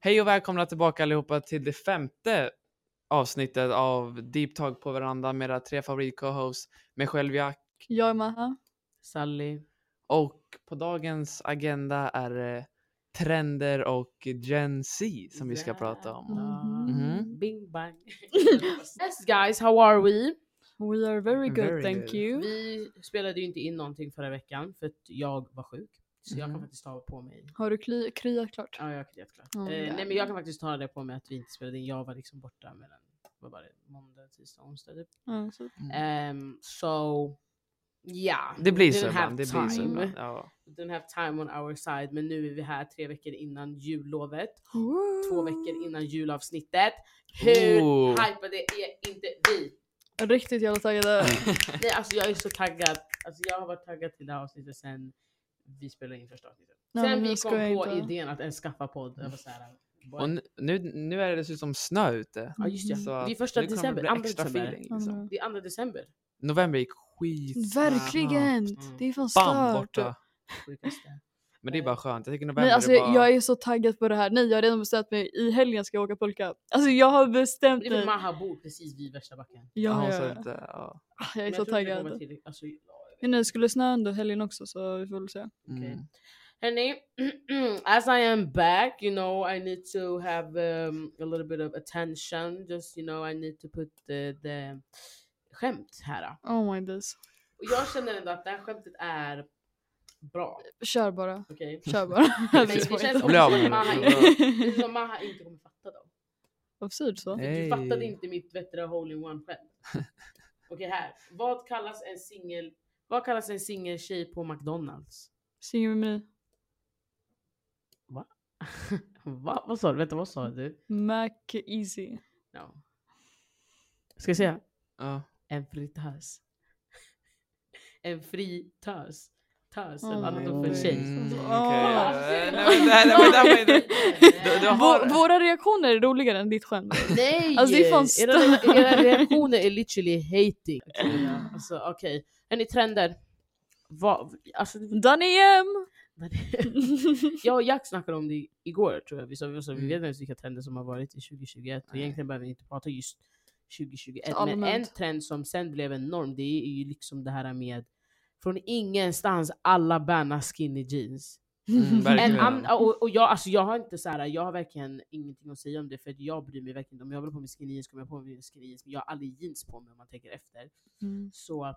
Hej och välkomna tillbaka allihopa till det femte avsnittet av Deep Talk på verandan med era tre favorit-co-hosts. Mig själv Jack Jag är Maha. Sally. och på dagens agenda är det trender och Gen Z som vi ska prata om. Mhm. Bing bang. yes guys, how are we? We are very good, Very thank good. you. Vi spelade ju inte in någonting förra veckan för att jag var sjuk. Så jag kan Mhm. faktiskt ta på mig. Har du kly- kryat klart? Ja, jag kan jätteklart. Oh, eh, nej men jag kan faktiskt ta det på mig att vi inte spelade in. Jag var liksom borta mellan, vad var det, måndag, tisdag, onsdag typ. Ja, så. Mm. Ehm, so, yeah. Det blir så ibland. Det blir så ibland. Ja. Didn't have time on our side. Men nu är vi här tre veckor innan jullovet. Två Woo! veckor innan julavsnittet. Hur Ooh. hypade är inte vi? Riktigt jävla taggade. Nej, alltså jag är så taggad. Alltså jag har varit taggad till det här avsnittet sen vi spelade in första avsnittet. Ja, sen vi kom på inte. idén att ens skaffa podd. Jag var såhär, boy. Och nu, nu, nu är det dessutom snö ute. ja just det, Så det är första nu kommer det december. bli Andra extra december. feeling. Liksom. men- Det är andra december. November gick skit Verkligen! Mm. Det är fan Bam stört. borta. Sjukaste. Men det är bara skönt. Jag tycker november Nej alltså är bara... jag är så taggad på det här. Nej jag har redan bestämt mig. I helgen ska jag åka pulka. Alltså jag har bestämt Det är för mig. Maha bor precis vid värsta backen. Ja, Ja, ja, så ja. att, ja. Ah, Jag är Men så tror inte det kommer taggad. till- Alltså, Men nu skulle snö under helgen också så vi får väl se. Mm. Hörni, as I am back, you know, I need to have um, a little bit of attention. Just, you know, I need to put the, the skämt här. Oh my days. Och jag känner ändå att det här skämtet är bra. Kör bara. Okej? Kör bara. Men det känns också som att Maha det. inte- som Maha kommer fatta dem. Absurd så. Hey. Du fattade inte mitt vettiga hole-in-one skämt. Okej här. Vad kallas en singel vad kallas en singeltjej på McDonalds? Singel med mig. Va? Vad sa du? Vänta, vad sa du? Mac Easy. Ja. Ska jag säga? Ja. En fritös. En fritös. Tös, Oh annat för. Mm, Alltså, Vår, våra reaktioner är roligare än ditt skämt. Nej! Alltså, det är fan era, era reaktioner är literally hating. Okej, Alltså okej. Hörni, trender. Vad, alltså, Danny M! jag och Jack snackade om det igår tror jag. Vi, sa, vi, sa, vi Mm. vet inte ens vilka trender som har varit i 2021. Och egentligen behöver vi inte prata just 2021. Men en trend som sen blev en norm det är ju liksom det här med från ingenstans alla bannar skinny jeans. Mm, an, och, och jag, alltså jag har inte så här, jag har verkligen ingenting att säga om det för att jag bryr mig verkligen inte. Om jag vill på mig skinny jeans kommer jag på mig skinny jeans. Men jag har aldrig jeans på mig om man tänker efter. Mm. Så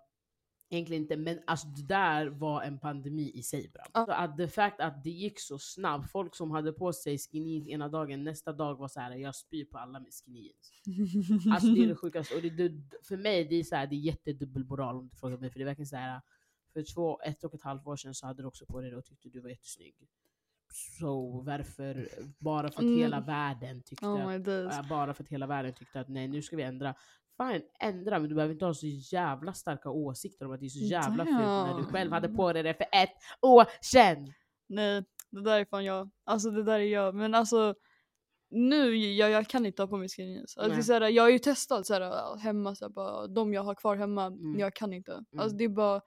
egentligen inte, men alltså det där var en pandemi i sig bra. Ja. Så att det fact att det gick så snabbt, folk som hade på sig skinny jeans ena dagen, nästa dag var så här: jag spyr på alla med skinny jeans. Alltså det är det sjukaste. Och det, det, för mig det är så här, det är jättedubbelmoral om du frågar mig. För det är verkligen så här. För två, ett och ett halvt år sedan så hade du också på dig det och tyckte du var jättesnygg. Så varför, bara för att Mm. hela världen tyckte Oh. Ja, bara för att hela världen tyckte att nej nu ska vi ändra. Fine, ändra men du behöver inte ha så jävla starka åsikter om att det är så jävla fult när du själv hade på dig det för ett år sedan. Nej, det där är fan jag. Alltså det där är jag. Men alltså nu, jag, jag kan inte ha på mig skinny jeans. Alltså, såhär, jag har ju testat såhär, hemma, såhär, bara, de jag har kvar hemma, Mm. jag kan inte. Mm. Alltså det är bara...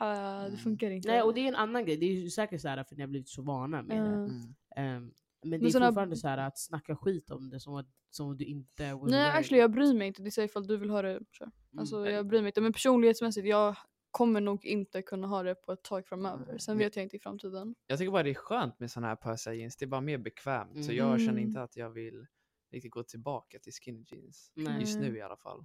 Ah, det funkar inte. Nej och det är en annan grej, det är säkert så här för ni har blivit så vana med det. Eh, Mm. Ehm, men det Men är såna- fortfarande så här att snacka skit om det som att, som du inte Nej actually jag bryr mig inte. Det säger ifall du vill ha det, kör. Mm. Alltså jag bryr mig inte. Men personlighetsmässigt, jag kommer nog inte kunna ha det på ett tag framöver. Nej. Sen Men- vet jag inte i framtiden. Jag tycker bara det är skönt med såna här pösa jeans. Det är bara mer bekvämt. Så jag känner Mm. inte att jag vill riktigt gå tillbaka till skinny jeans. Nej. Just Mm. nu i alla fall.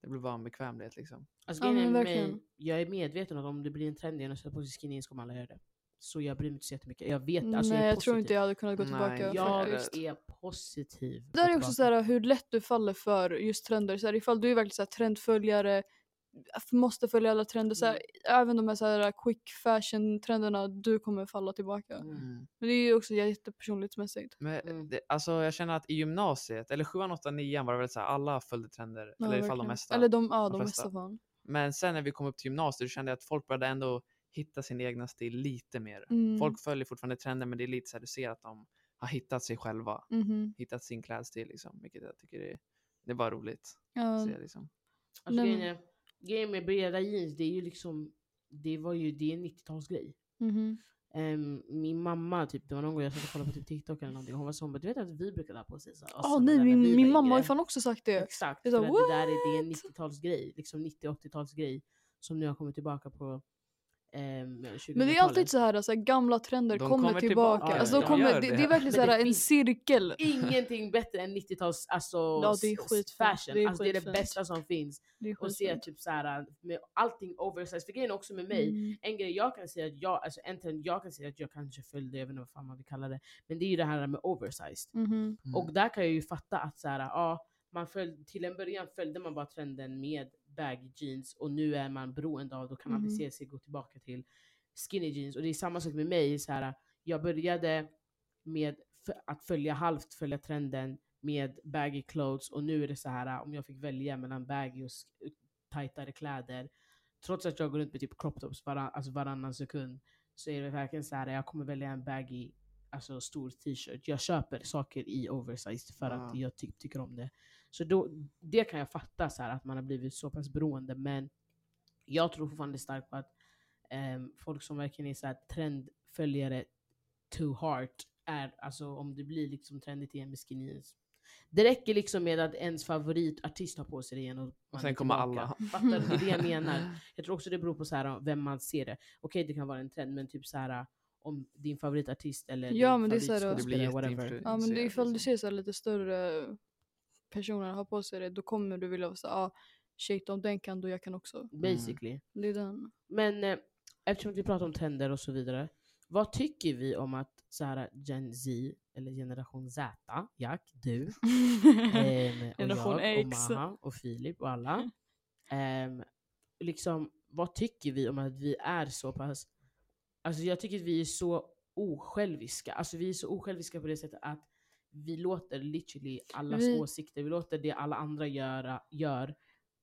Det blir bara en bekvämlighet liksom. Alltså, Ja, men med mig, jag är medveten om att om det blir en trend igen och sätta på sig skinny jeans kommer alla göra det. Så jag bryr mig inte så jättemycket. Jag vet, alltså Nej jag jag tror inte jag hade kunnat gå Nej, tillbaka Jag faktiskt. är positiv. Det där är också tillbaka. såhär hur lätt du faller för just trender. Såhär, ifall du är verkligen såhär, trendföljare, f- måste följa alla trender. Såhär, Även de här såhär, quick fashion trenderna, du kommer falla tillbaka. Mm. Mm. Men det är ju också jättepersonlighetsmässigt. Men Mm. det, alltså jag känner att i gymnasiet, eller 7, 8, 9 var det väl så här, alla följde trender. Ja, eller i alla fall de mesta. Eller de, ja, de de, flesta. mesta fan. Men sen när vi kom upp till gymnasiet då kände jag att folk började ändå hitta sin egna stil lite mer. Mm. Folk följer fortfarande trender men det är lite så här, du ser att de har hittat sig själva. Mhm. Hittat sin klädstil liksom. Vilket jag tycker är, det är bara roligt Ja, att se liksom. Alltså, Nej, grejen, med breda jeans, det är ju liksom, det var ju, det är en 90-talsgrej. mhm. ehm, min mamma, typ, det var någon gång jag satt och kollade på typ TikTok eller någonting, hon var så hon bara, du vet att vi brukade ha på så här, Ja sådana nej min, min mamma har ju yngre." fan också sagt det. Exakt, Jag för sa, att det där är, det är en "What?" 90-talsgrej, liksom 90-80-talsgrej som nu har kommit tillbaka på ehm, 2000-talet. Men det är alltid så här, så här gamla trender De kommer, kommer tillbaka. tillbaka, Alltså, de kommer, det, det. det är verkligen så här, en cirkel. Ingenting bättre än 90-tals alltså, Ja, det är fashion. Det är alltså, det är det bästa som finns. Och se typ så här, med allting oversized. För grejen också med mig, Mm. en grej jag kan säga att jag, alltså en trend jag kan säga att jag kanske följde, jag vet inte vad fan man vill kalla det, men det är ju det här med oversized. Mm. Och där kan jag ju fatta att så här, ja, man följde, till en början följde man bara trenden med baggy jeans och nu är man beroende av, då kan man Mhm. se sig gå tillbaka till skinny jeans. Och det är samma sak med mig, så här, jag började med att följa halvt följa trenden med baggy clothes och nu är det så här om jag fick välja mellan baggy och sk- tajtare kläder trots att jag går runt med typ crop tops varann, alltså varannan sekund så är det verkligen så här jag kommer välja en baggy alltså stor t-shirt. Jag köper saker i oversized för att Ja. jag ty- tycker om det. Så då, det kan jag fatta så här, att man har blivit så pass beroende men jag tror fortfarande starkt på att ehm, folk som verkligen är så här trendföljare too hard är, alltså om det blir liksom trendigt igen med skinny jeans. Det räcker liksom med att ens favoritartist har på sig det igen och man sen kommer alla. Fattar du? Det är det jag menar. Jag tror också det beror på så här, vem man ser det. Okej det kan vara en trend men typ så här om din favoritartist eller Ja, din men det är så här- favoritskådespelare, Det blir whatever. Ja men det är ifall du Influencer, ser så här lite större personer ha på sig det, då kommer du vilja säga ah, shit om den kan då jag kan också. Basically. Det är den. Men eh, eftersom vi pratar om trender och så vidare. Vad tycker vi om att så här, Gen Z, eller generation Z, Jack, du, ehm, och Generation jag, X. och Maha och Filip och alla. ehm, liksom, vad tycker vi om att vi är så pass... Alltså jag tycker att vi är så osjälviska. Alltså vi är så osjälviska på det sättet att vi låter literally allas Vi- åsikter, vi låter det alla andra göra, gör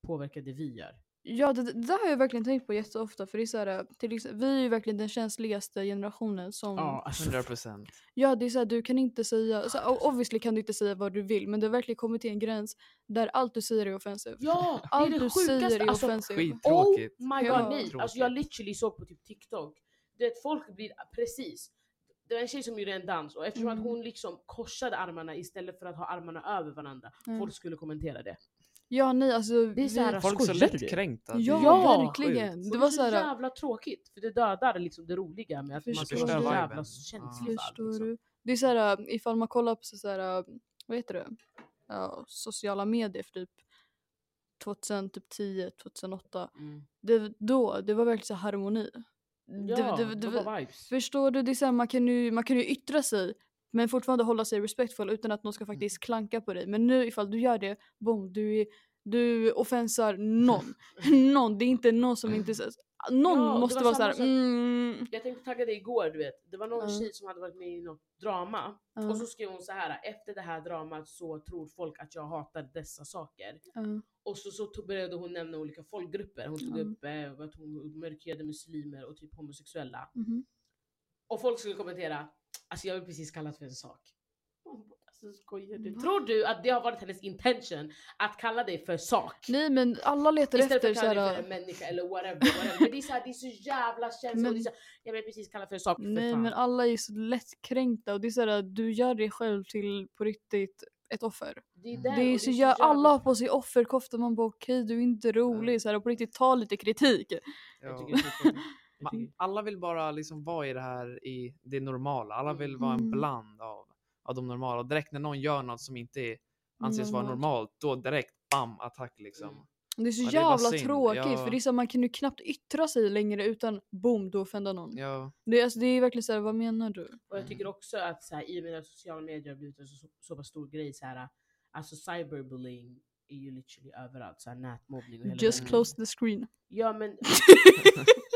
påverka det vi gör. Ja det, det där har jag verkligen tänkt på jätteofta för det är så här, till exempel, vi är ju verkligen den känsligaste generationen som Ja, alltså, 100 procent. Ja, det är så här, du kan inte säga, så, o- obviously kan du inte säga vad du vill men det har verkligen kommit till en gräns där allt du säger är offensivt. ja det är allt det du sjukaste! säger är Alltså, offensivt. Skittråkigt. Oh my god, Ja. nej! Alltså jag literally såg på typ TikTok, det folk blir precis det var en tjej som gjorde en dans och eftersom Mm. att hon liksom korsade armarna istället för att ha armarna över varandra, Mm. folk skulle kommentera det. Ja, nej alltså. Det är så här, vi, Folk är så lättkränkta. Det är ja, Ja, verkligen. Och Det var så så här, jävla tråkigt, för det dödar liksom det roliga med att man Förstår ska vara så jävla känslig allt. förstår Liksom. du? Det är så här, ifall man kollar på så så här, vad heter det? Ja, sociala medier för typ 2010, 2008. Mm. Det, då, det var verkligen så harmoni. Ja, det var vibes. Förstår du? Det är så här, man, kan ju, man kan ju yttra sig men fortfarande hålla sig respektfull utan att någon ska faktiskt klanka på dig. Men nu ifall du gör det, boom, du, är, du offensar någon. någon, det är inte någon som inte... Någon Ja, måste var vara såhär, mm, Jag tänkte tagga dig igår, du vet. Det var någon Ja. tjej som hade varit med i något drama ja, och så skrev hon så här: efter det här dramat så tror folk att jag hatar dessa saker. ja. Och så, så började hon nämna olika folkgrupper. Hon tog upp eh, att hon mörkhyade muslimer och typ homosexuella. Mhm. Och folk skulle kommentera, alltså jag vill precis kallat för en sak. Alltså skojar du? Va? Tror du att det har varit hennes intention att kalla dig för sak? Nej men alla letar Istället för efter att kalla dig för såhär... en människa eller whatever. whatever. Men det är, så här, det är så jävla känsligt. Är så, jag vill precis kalla för sak för Nej fan. men alla är så lättkränkta och det är såhär, du gör dig själv till på riktigt ett offer. det är, Det där, Det är så alla har på sig offerkofta man bara okej du är inte rolig Ja. så här, och på riktigt ta lite kritik. Ja. är Alla vill bara liksom vara i det här i det normala. Alla vill vara en Mm. bland av, av de normala. Och direkt när någon gör något som inte är, anses vara Normalt. normalt, då direkt bam attack liksom. Mm. Det är så Ja, det är jävla synd. tråkigt Ja. för det är så, man kan ju knappt yttra sig längre utan boom du offendar någon. Ja, Det, är, alltså, det är verkligen såhär, vad menar du? Och jag tycker också att så här, i och med att sociala medier har blivit en så, så pass stor grej, så här, alltså cyberbullying är ju literally överallt. Så här, nätmobbning och hela Just den- close the screen. Ja men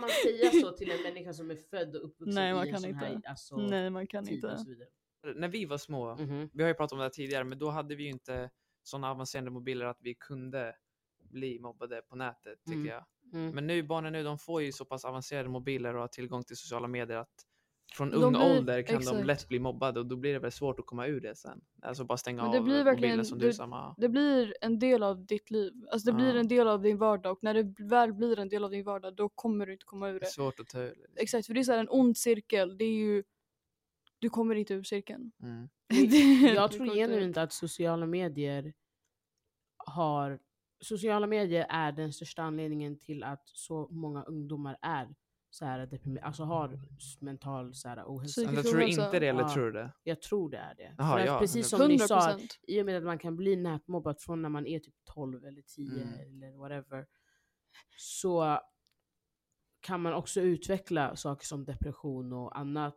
kan man säga så till en människa som är född och uppvuxen Nej, man i en kan sån här inte. alltså, Nej man kan tid inte. och så vidare? när vi var små, Mhm. vi har ju pratat om det här tidigare, men då hade vi ju inte sådana avancerade mobiler att vi kunde bli mobbade på nätet tycker Mm. jag. Mm. Men nu, barnen nu, de får ju så pass avancerade mobiler och har tillgång till sociala medier att från De ung blir- ålder kan de exakt. lätt bli mobbade och då blir det väl svårt att komma ur det sen. Alltså bara stänga Men det av blir mobilen som du det- sa. Maha. Det blir en del av ditt liv. Alltså det blir Ja. en del av din vardag och när det väl blir en del av din vardag då kommer du inte komma ur Det det. är svårt att ta ur. Liksom. Exakt, för det är så här en ond cirkel. Det är ju... Du kommer inte ur cirkeln. Mm. Jag tror genuint att sociala medier har... Sociala medier är den största anledningen till att så många ungdomar är så här deprimerade, alltså har mental så här, ohälsa. Psykisk Alltså, tror du ohälsa. inte det eller Ja. tror du det? Jag tror det är det. Jaha, För att ja, precis som 100%. ni sa, i och med att man kan bli nätmobbad från när man är typ 12 eller 10 Mm. eller whatever, så kan man också utveckla saker som depression och annat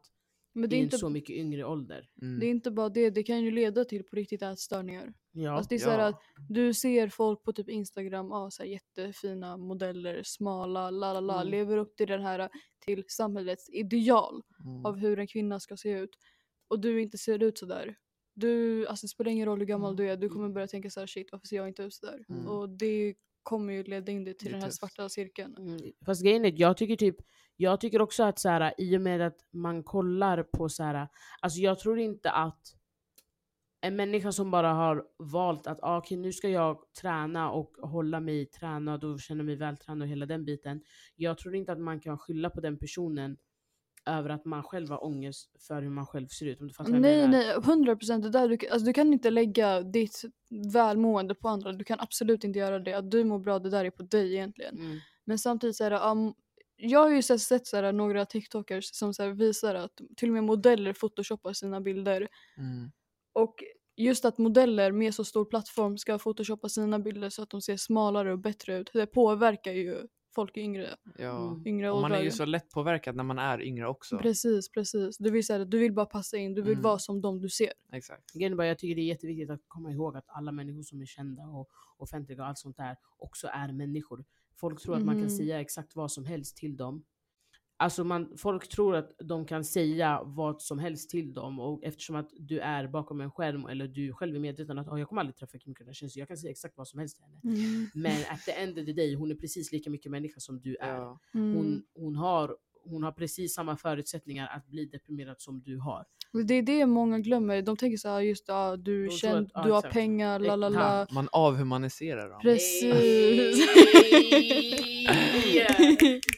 Men det i är, en inte, så mycket yngre ålder. Mm. det är inte bara det, det kan ju leda till på riktigt ätstörningar. Ja. Alltså det är så här ja. att du ser folk på typ Instagram, ah, så här jättefina modeller, smala, la la la, Mm. lever upp till den här till samhällets ideal Mm. av hur en kvinna ska se ut. Och du inte ser ut sådär. Du, alltså det spelar ingen roll hur gammal du är, du kommer börja tänka så här shit varför ser jag inte ut sådär? Mm. Och det kommer ju leda in dig till den här tufft. svarta cirkeln. Mm, Fast grejen är, jag tycker typ jag tycker också att så här, i och med att man kollar på så här, alltså jag tror inte att en människa som bara har valt att ah, okej nu ska jag träna och hålla mig tränad och känna mig vältränad och hela den biten. Jag tror inte att man kan skylla på den personen över att man själv har ångest för hur man själv ser ut. Om du fattar Nej, nej, 100 procent. Du, alltså, du kan inte lägga ditt välmående på andra. Du kan absolut inte göra det. Att du mår bra, det där är på dig egentligen. Mm. Men samtidigt så är det, um, jag har ju sett, sett så här, några TikTokers som så här, visar att till och med modeller photoshoppar sina bilder. Mm. Och just att modeller med så stor plattform ska photoshoppa sina bilder så att de ser smalare och bättre ut. Det påverkar ju folk i yngre, Ja. Mm. yngre Och man åldrar. är ju så lätt påverkad när man är yngre också. Precis, precis. Du vill, här, du vill bara passa in, du vill Mm. vara som de du ser. Exakt. Jag tycker det är jätteviktigt att komma ihåg att alla människor som är kända och offentliga och allt sånt där också är människor. Folk tror att man kan Mhm. säga exakt vad som helst till dem. Alltså man, folk tror att de kan säga vad som helst till dem och eftersom att du är bakom en skärm eller du själv är medveten att "Ah, jag kommer aldrig träffa Kim Kardashian så jag kan säga exakt vad som helst till henne. Men at the end of the day, hon är precis lika mycket människa som du är. Ja. Mm. Hon, hon, har, hon har precis samma förutsättningar att bli deprimerad som du har. Det är det många glömmer. De tänker så här, just ja, du De känd, att- ja, du har exakt. pengar, la la la. Man avhumaniserar dem. Precis. Hey!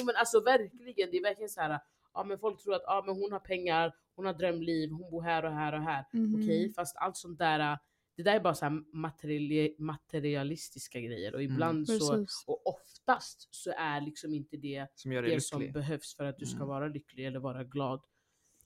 Jo men alltså verkligen, det är verkligen så här. Ja, men folk tror att ja, men hon har pengar, hon har drömliv, hon bor här och här och här. Mhm. Okej, fast allt sånt där, det där är bara så här materiali- materialistiska grejer och Mm. ibland så, Precis. och oftast så är liksom inte det Som gör dig det som behövs för att du ska Mm. vara lycklig eller vara glad.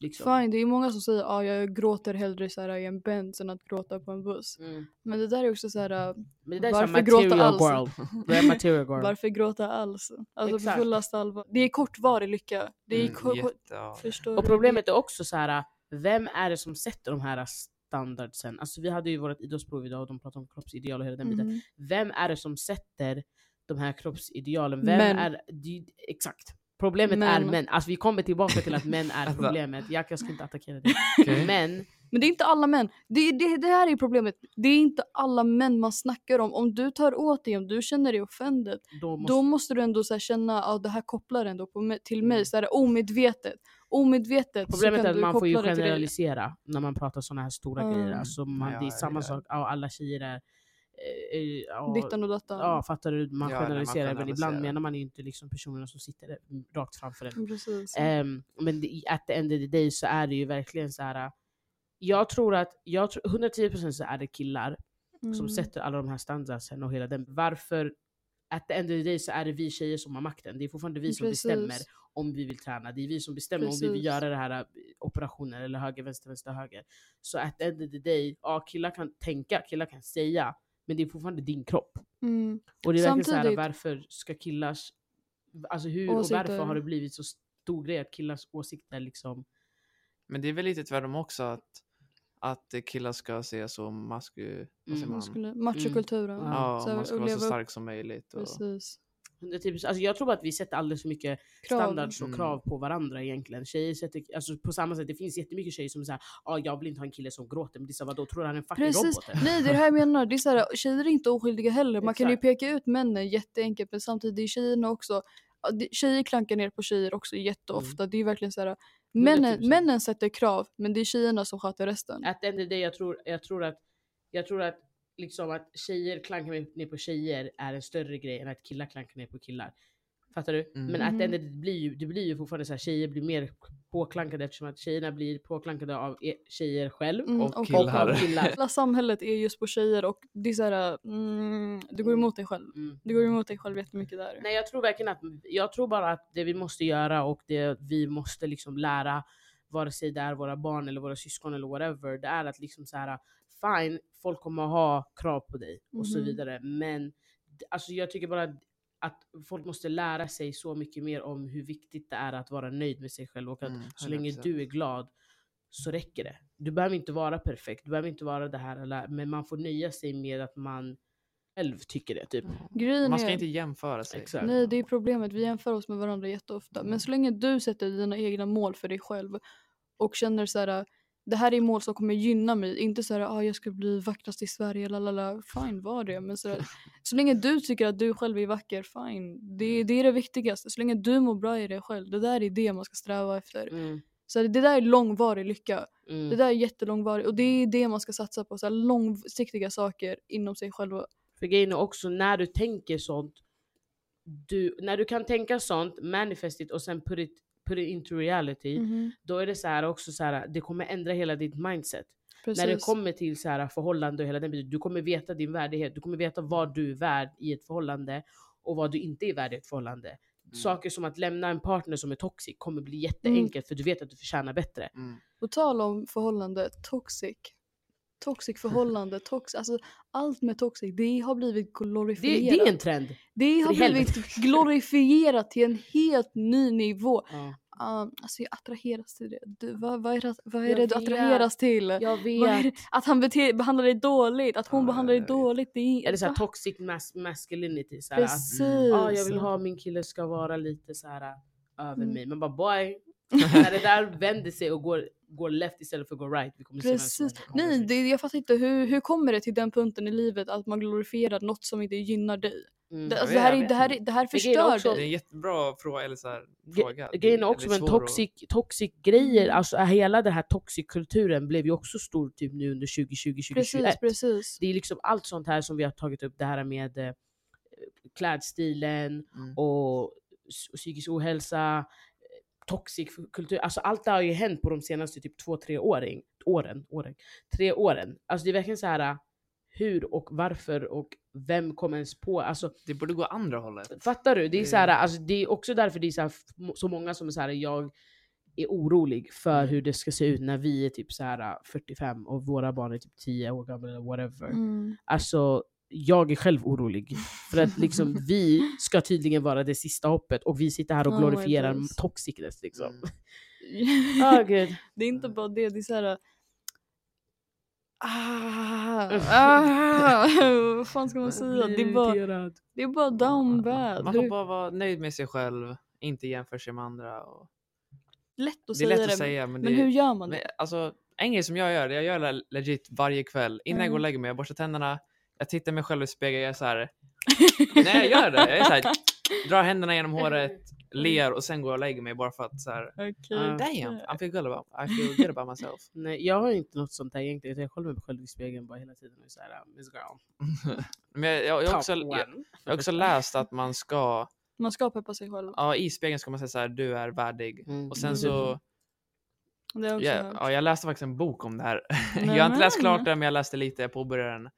Liksom. Fine, det är många som säger att ah, jag gråter hellre så här, i en Benz än att gråta på en buss. Mm. Men det där är också så här, äh, Men Varför gråta alls? varför gråta alls? Alltså Exakt. på fullaste allvar. Det är kortvarig lycka. Det är Mm, förstår Och problemet är också så här, vem är det som sätter de här standardsen? Alltså vi hade ju vårt idrottsprov idag och de pratade om kroppsideal och hela den biten. Mhm. Vem är det som sätter de här kroppsidealen? Vem Män. är... Exakt. Problemet är Män. Alltså vi kommer tillbaka till att män är Alltså. problemet. Jag, jag ska inte attackera det. Okej. Men Men det är inte alla män. Det, det, det här är problemet. Det är inte alla män man snackar om. Om du tar åt dig, om du känner dig offended, då måste... då måste du ändå så här känna att det här kopplar ändå på till mig. Mm. Så här, omedvetet. Omedvetet Problemet är att man får ju generalisera när man pratar såna här stora Mm. grejer. Alltså man, Ja, det är samma vet. sak, ja, alla tjejer är... eh, eh, ja, Dittan och dattan. Ja, fattar du? Man Ja, generaliserar. Men ibland menar man ju inte liksom personerna som sitter rakt framför en. Precis. Ehm, men det, at the end of the day så är det ju verkligen så här. Jag tror att, jag tror, 110% så är det killar som Mm. sätter alla de här standardsen och hela den. Varför? At the end of the day så är det vi tjejer som har makten. Det är fortfarande vi som Precis. bestämmer om vi vill träna. Det är vi som bestämmer om vi vill Precis. göra det här äh, operationer eller höger, vänster, vänster, höger. Så at the end of the day, ja killar kan tänka, killar kan säga, men det är fortfarande din kropp. Mm. Och det är verkligen så här, Samtidigt- varför ska killars... Alltså hur och Åsikter. varför har det blivit så stor grej att killars åsikter liksom... Men det är väl lite tvärtom också att, att killar ska se så masku... Mm. man? Skulle, machokulturen. Ja, Så man ska och vara så leva upp- stark som möjligt. Och, Precis. 110%. Alltså jag tror att vi sätter alldeles för mycket Krav. standards och Mm. krav på varandra egentligen. Tjejer sätter, alltså på samma sätt, det finns jättemycket tjejer som säger ah, jag vill inte ha en kille som gråter, men det är så, vadå, tror du han är en fucking Precis. robot? eller?" Nej det är det här jag menar. Det är så här, tjejer är inte oskyldiga heller. Man kan ju Exakt. peka ut männen jätteenkelt men samtidigt det är tjejerna också. det- Tjejer klankar ner på tjejer också jätteofta. Mm. Det är verkligen så här. Männen, 110%. männen sätter krav men det är tjejerna som sköter resten. At the end of the day, jag tror, jag tror att, jag tror att, liksom att tjejer klankar ner på tjejer är en större grej än att killar klankar ner på killar. Fattar du? Mm. Men att the- det blir ju, det blir ju fortfarande så här, tjejer blir mer påklankade eftersom att tjejerna blir påklankade av e- tjejer själv. Mm, Och Och killar. av killar. Hela samhället är just på tjejer och det är såhär, mm, du går emot dig själv. Mm. Du går emot dig själv jättemycket där. Nej jag tror verkligen att, jag tror bara att det vi måste göra och det vi måste liksom lära, vare sig det är våra barn eller våra syskon eller whatever, det är att liksom så här, fine, folk kommer att ha krav på dig och så Mhm. vidare. Men alltså jag tycker bara att, folk måste lära sig så mycket mer om hur viktigt det är att vara nöjd med sig själv och att Mm, så länge 100%. du är glad så räcker det. Du behöver inte vara perfekt, du behöver inte vara det här, eller, men man får nöja sig med att man själv tycker det. Typ. Grejen Man ska är, inte jämföra sig. Exakt. nej det är problemet, vi jämför oss med varandra jätteofta. Mm. Men så länge du sätter dina egna mål för dig själv och känner så här. Det här är mål som kommer gynna mig, inte så här, ah, jag ska bli vackrast i Sverige, lalala. Fine, var det. Men så, här, så länge du tycker att du själv är vacker, fine. Det, det är det viktigaste. Så länge du mår bra i dig själv, det där är det man ska sträva efter. Mm, Så det där är långvarig lycka. mm. Det där är jättelångvarigt och det är det man ska satsa på. Så här långsiktiga saker inom sig själva. För grejen är också när du tänker sånt, du, när du kan tänka sånt, manifest it och sen put it, put it into reality, Mhm, då är det så här också så här, det kommer ändra hela ditt mindset. Precis. När det kommer till så här förhållande och hela den biten, du kommer veta din värdighet, du kommer veta vad du är värd i ett förhållande och vad du inte är värd i ett förhållande. Mm. Saker som att lämna en partner som är toxic kommer bli jätteenkelt för du vet att du förtjänar bättre. Mm. På tal om förhållande, toxic. Toxic förhållande, tox, alltså allt med toxic, det har blivit Det, glorifierat. det är en trend. det har blivit helvete. glorifierat till en helt ny nivå. Ja. Um, alltså jag attraheras till det. Du, vad, vad är det, vad är Jag det du vet. attraheras till? Jag är det? Att han bete, behandlar dig dåligt, att hon Ja, behandlar dig vet. dåligt. Det är, Är det så här Va? toxic mas masculinity? Så här, att, Precis. ah, jag vill ha min kille ska vara lite så här över Mm. mig. Men bara boy, när det där vänder sig och går, går left istället för går right. Vi kommer se Precis. kommer Nej, det, jag fattar inte. Hur, hur kommer det till den punkten i livet att man glorifierar något som inte gynnar dig? Mm. Det, alltså, det, här, är, det, här, det här förstör också- Det är dig. en jättebra fråga. Eller så här, fråga. Grejen är också med svår att- toxic, toxic grejer, Mm. alltså hela den här toxic-kulturen blev ju också stor typ nu under 2020-2021. Precis, precis. Det är liksom allt sånt här som vi har tagit upp, det här med eh, klädstilen Mm. och psykisk ohälsa, toxic kultur. Alltså allt det har ju hänt på de senaste typ två, tre åren. åren, åren tre åren. Alltså det är verkligen så här hur och varför och vem kom ens på? Alltså Det borde gå andra hållet. Fattar du? Det är, så här, alltså, det är också därför det är så, här, så många som är så här, jag är orolig för Mm. hur det ska se ut när vi är typ så här 45 och våra barn är typ 10 år gamla eller whatever. Mm. Alltså, jag är själv orolig. För att liksom, vi ska tydligen vara det sista hoppet och vi sitter här och Oh glorifierar days. toxicness liksom. Mm. Ah, gud. det är inte bara det, det är såhär... Ah, ah, vad fan ska man säga? Det är bara, det är bara down bad. Man får bara vara nöjd med sig själv, inte jämföra sig med andra. Och... lätt att Det är säga lätt det. att säga men, men det hur gör man men, det? alltså, en grej som jag gör, jag gör det legit varje kväll. Innan jag går och Mm. lägger mig, jag borstar tänderna, jag tittar mig själv i spegeln, jag är så här. Nej jag gör det, jag är så här, drar händerna genom håret, ler och sen går jag och lägger mig bara för att så här, Okej. Ah. damn, I feel good about, I feel good about myself. Nej, jag har inte något sånt där egentligen. Jag kollar mig själv i spegeln bara hela tiden och är såhär, Miss Girl. Men jag, jag, jag, också, jag, jag har också läst att man ska, Man ska peppa sig själv. ja i spegeln ska man säga så här, du är värdig. Mm. Och sen Mm. så, Det har jag också ja, jag läste faktiskt en bok om det här. jag har inte läst klart den men jag läste lite, jag påbörjade den.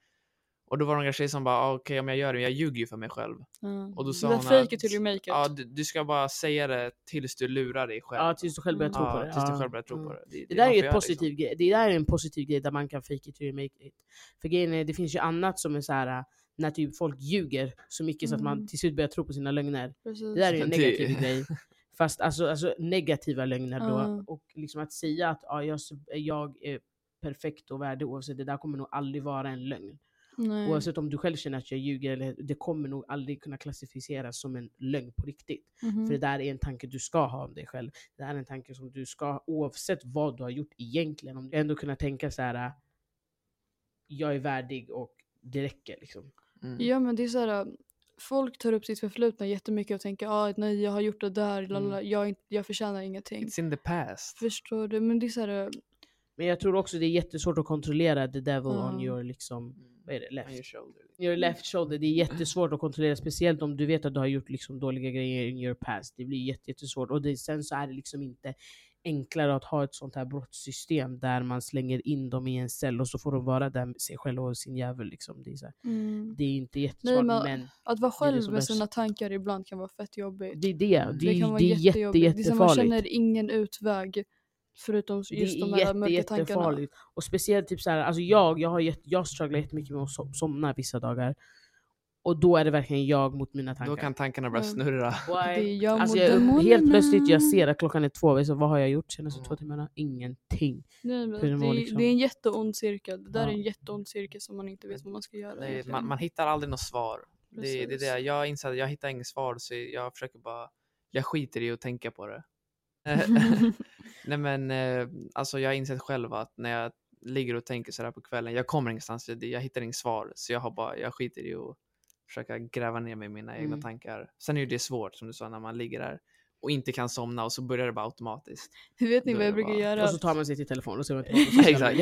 Och då var det några tjejer som bara, ah, okej om jag gör det, jag ljuger ju för mig själv. Ja. Och då sa det hon fake it till you make it. Ja, du, du ska bara säga det tills du lurar dig själv. Ja, tills du själv börjar tro Ja, på det. tills du själv börjar tro Mm. på det. Det, Det där är ju ett positiv grej. Det där är en positiv grej där man kan fake it till you make it. För grejen är, det finns ju annat som är så här när typ folk ljuger så mycket så att man Mm. till slut börjar tro på sina lögner. Precis. Det där är ju en Det- negativ grej. Fast alltså, alltså negativa lögner då. Och liksom att säga att ja, jag, jag är perfekt och värdig oavsett, det där kommer nog aldrig vara en lögn. Nej. Oavsett om du själv känner att jag ljuger, eller, det kommer nog aldrig kunna klassificeras som en lögn på riktigt. Mhm. För det där är en tanke du ska ha om dig själv. Det här är en tanke som du ska oavsett vad du har gjort egentligen. Om du ändå kunna tänka så här. jag är värdig och det räcker liksom. Mm. Ja men det är såhär, folk tar upp sitt förflutna jättemycket och tänker ah, nej jag har gjort det där, lalala, Mm. jag, jag förtjänar ingenting. It's in the past. Förstår du? Men det är så här, Men jag tror också det är jättesvårt att kontrollera the devil Ja. on your liksom, vad är det, left? your shoulder. Your left shoulder. Det är jättesvårt att kontrollera, speciellt om du vet att du har gjort liksom dåliga grejer in your past. Det blir jätte- jättesvårt. Och det, sen så är det liksom inte enklare att ha ett sånt här brottssystem där man slänger in dem i en cell och så får de vara där med sig själva och sin jävel. Liksom. Det, är så här, mm. det är inte jättesvårt, men- men Att vara själv med sina tankar ibland kan vara fett jobbigt. det är det. Det, Det kan vara det är jätte, jättejobbigt. Det är som man jättefarligt. känner ingen utväg förutom just det de är här mörka jätte, tankarna. jättefarligt. Och speciellt typ så här, alltså jag, jag, har jätte, jag strugglar jättemycket med att som, somna vissa dagar. Och då är det verkligen jag mot mina tankar. Då kan tankarna börja snurra. Why? Det är jag Alltså mot jag, demonerna. helt plötsligt jag ser att klockan är två, du, vad har jag gjort senaste Mm. två timmarna? Ingenting. Nej, men det liksom. det är en jätteond cirkel. Det där Ja. är en jätteond cirkel som man inte vet vad man ska göra. Egentligen. man, man hittar aldrig något svar. Det, det är det. Jag inser att jag hittar inget svar så jag försöker bara, jag skiter i att tänka på det. Nej men eh, alltså jag har insett själv att när jag ligger och tänker sådär på kvällen, jag kommer ingenstans, jag, jag hittar inget svar. Så jag har bara, jag skiter i att försöka gräva ner mig i mina egna Mm. tankar. Sen är ju det svårt som du sa när man ligger där och inte kan somna och så börjar det bara automatiskt. vet ni Då vad jag brukar bara- göra? Och så tar man sig till telefonen och så man. Exakt.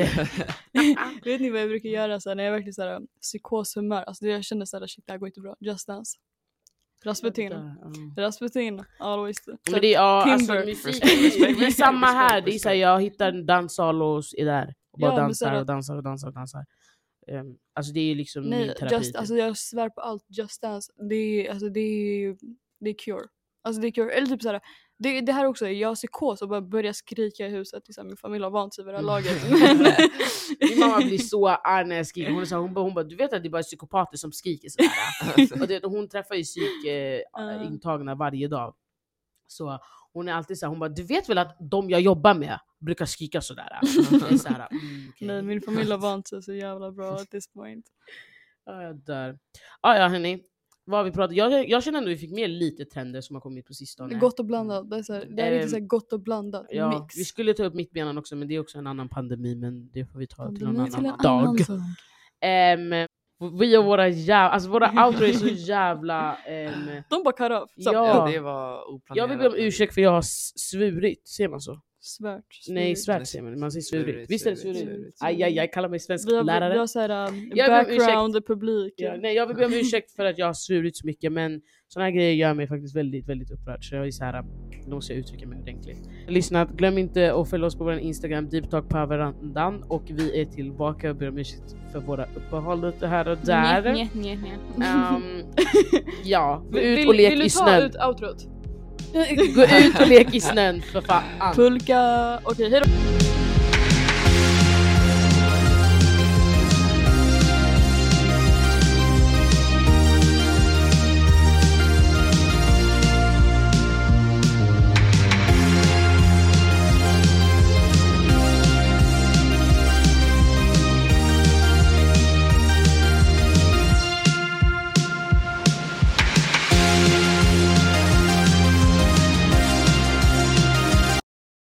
vet ni vad jag brukar göra så här, när jag är verkligen såhär psykoshumör? Alltså jag känner såhär shit det här går inte bra. Just dance. Rasputin. Ja. Rasputin. Always. Men det är, ja, alltså, Timber. musik, respect, det är samma här. Det är så här, jag hittar en danssal och är där. Och bara Ja, dansar och dansar och dansar och dansar. Um, alltså det är liksom min Nej, terapi. just, typ. alltså jag svär på allt. Just dance. Det är, alltså, det är, det är cure. Alltså det är cure. Eller typ såhär, det, det här också, jag har psykos och bara börjar skrika i huset. Liksom. Min familj har vant sig vid det här laget. Men- Min mamma blir så arg när jag skriker. Hon, hon, hon bara, du vet att det är bara psykopater som skriker sådär. och det, hon träffar ju psykintagna eh, intagna varje dag. Så hon är alltid såhär, hon bara du vet väl att de jag jobbar med brukar skrika sådär? Så här, mm, okej. Nej, min familj har vant sig så jävla bra at this point. Ja, jag dör. Ah, ja hörni, vad vi pratat jag, jag känner ändå att vi fick med lite trender som har kommit på sistone. Gott och blandat. Det är, så här, det är Ehm, lite så här gott och blandat. Ja, Mix. vi skulle ta upp mittbenan också men det är också en annan pandemi men det får vi ta till någon Pandemi annan till en annan dag. Ehm, vi och våra jävla, alltså våra outro är så jävla... ehm, De bara cut off. Ja. Ja, det var oplanerat. jag vill be om ursäkt för jag har svurit, ser man så? Svärt. Nej, svärt säger man, man säger svurit. Visst är det svurit, Aj, aj, aj, kallar mig svensk Vi har, lärare. vi har såhär um, background publik. Ja, nej, jag vill be om ursäkt för att jag har svurit så mycket men såna här grejer gör mig faktiskt väldigt, väldigt upprörd. Så jag är så här, nu måste jag uttrycka mig ordentligt. Lyssnat, glöm inte att följa oss på vår Instagram, Deep Talk på verandan. Och vi är tillbaka och ber om ursäkt för våra uppehåll lite här och där. Nj, nj, nj, nj. Ehm, ja, gå Vill- ut och lek vill i du ta snön. ut outrot? Gå ut och lek i snön för fan. Pulka. Okej, hejdå.